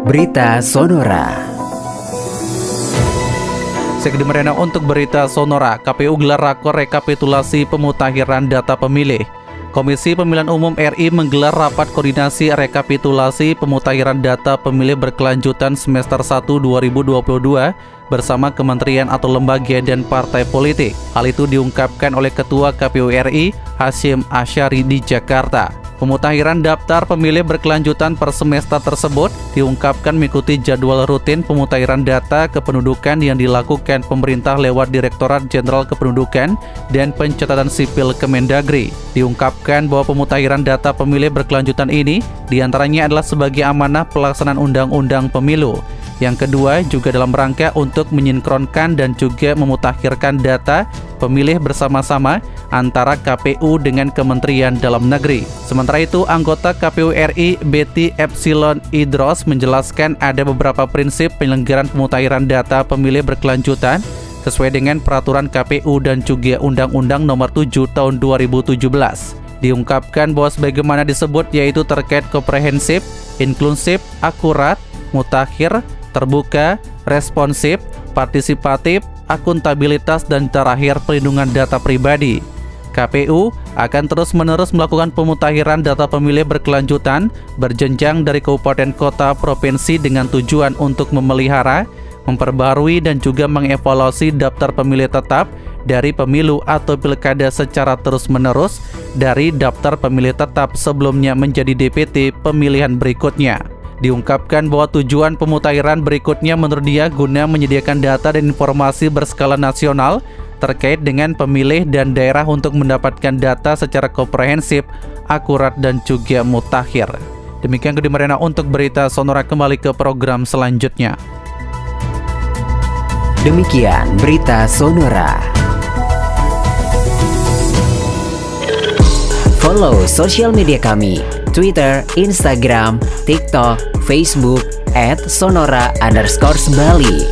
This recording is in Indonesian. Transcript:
Berita Sonora. Merena untuk berita Sonora, KPU gelar rakor rekapitulasi pemutakhiran data pemilih. Komisi Pemilihan Umum RI menggelar rapat koordinasi rekapitulasi pemutakhiran data pemilih berkelanjutan semester 1 2022 bersama kementerian atau lembaga dan partai politik. Hal itu diungkapkan oleh Ketua KPU RI, Hashim Asyari di Jakarta. Pemutakhiran daftar pemilih berkelanjutan per semester tersebut diungkapkan mengikuti jadwal rutin pemutakhiran data kependudukan yang dilakukan pemerintah lewat Direktorat Jenderal Kependudukan dan Pencatatan Sipil Kemendagri. Diungkapkan bahwa pemutakhiran data pemilih berkelanjutan ini di antaranya adalah sebagai amanah pelaksanaan Undang-Undang Pemilu. Yang kedua juga dalam rangka untuk menyinkronkan dan juga memutakhirkan data pemilih bersama-sama antara KPU dengan Kementerian Dalam Negeri. Sementara itu, anggota KPU RI Betty Epsilon Idros menjelaskan ada beberapa prinsip penyelenggaraan pemutakhiran data pemilih berkelanjutan sesuai dengan peraturan KPU dan juga Undang-Undang Nomor 7 Tahun 2017. Diungkapkan bahwa sebagaimana disebut yaitu terkait komprehensif, inklusif, akurat, mutakhir, terbuka, responsif, partisipatif, akuntabilitas, dan terakhir perlindungan data pribadi. KPU akan terus-menerus melakukan pemutakhiran data pemilih berkelanjutan berjenjang dari kabupaten kota provinsi dengan tujuan untuk memelihara, memperbarui dan juga mengevaluasi daftar pemilih tetap dari pemilu atau pilkada secara terus-menerus dari daftar pemilih tetap sebelumnya menjadi DPT pemilihan berikutnya. Diungkapkan bahwa tujuan pemutakhiran berikutnya menurut dia guna menyediakan data dan informasi berskala nasional terkait dengan pemilih dan daerah untuk mendapatkan data secara komprehensif, akurat, dan juga mutakhir. Demikian Marena untuk berita Sonora kembali ke program selanjutnya. Demikian berita Sonora. Follow sosial media kami Twitter, Instagram, TikTok, Facebook, at Sonora underscore Bali.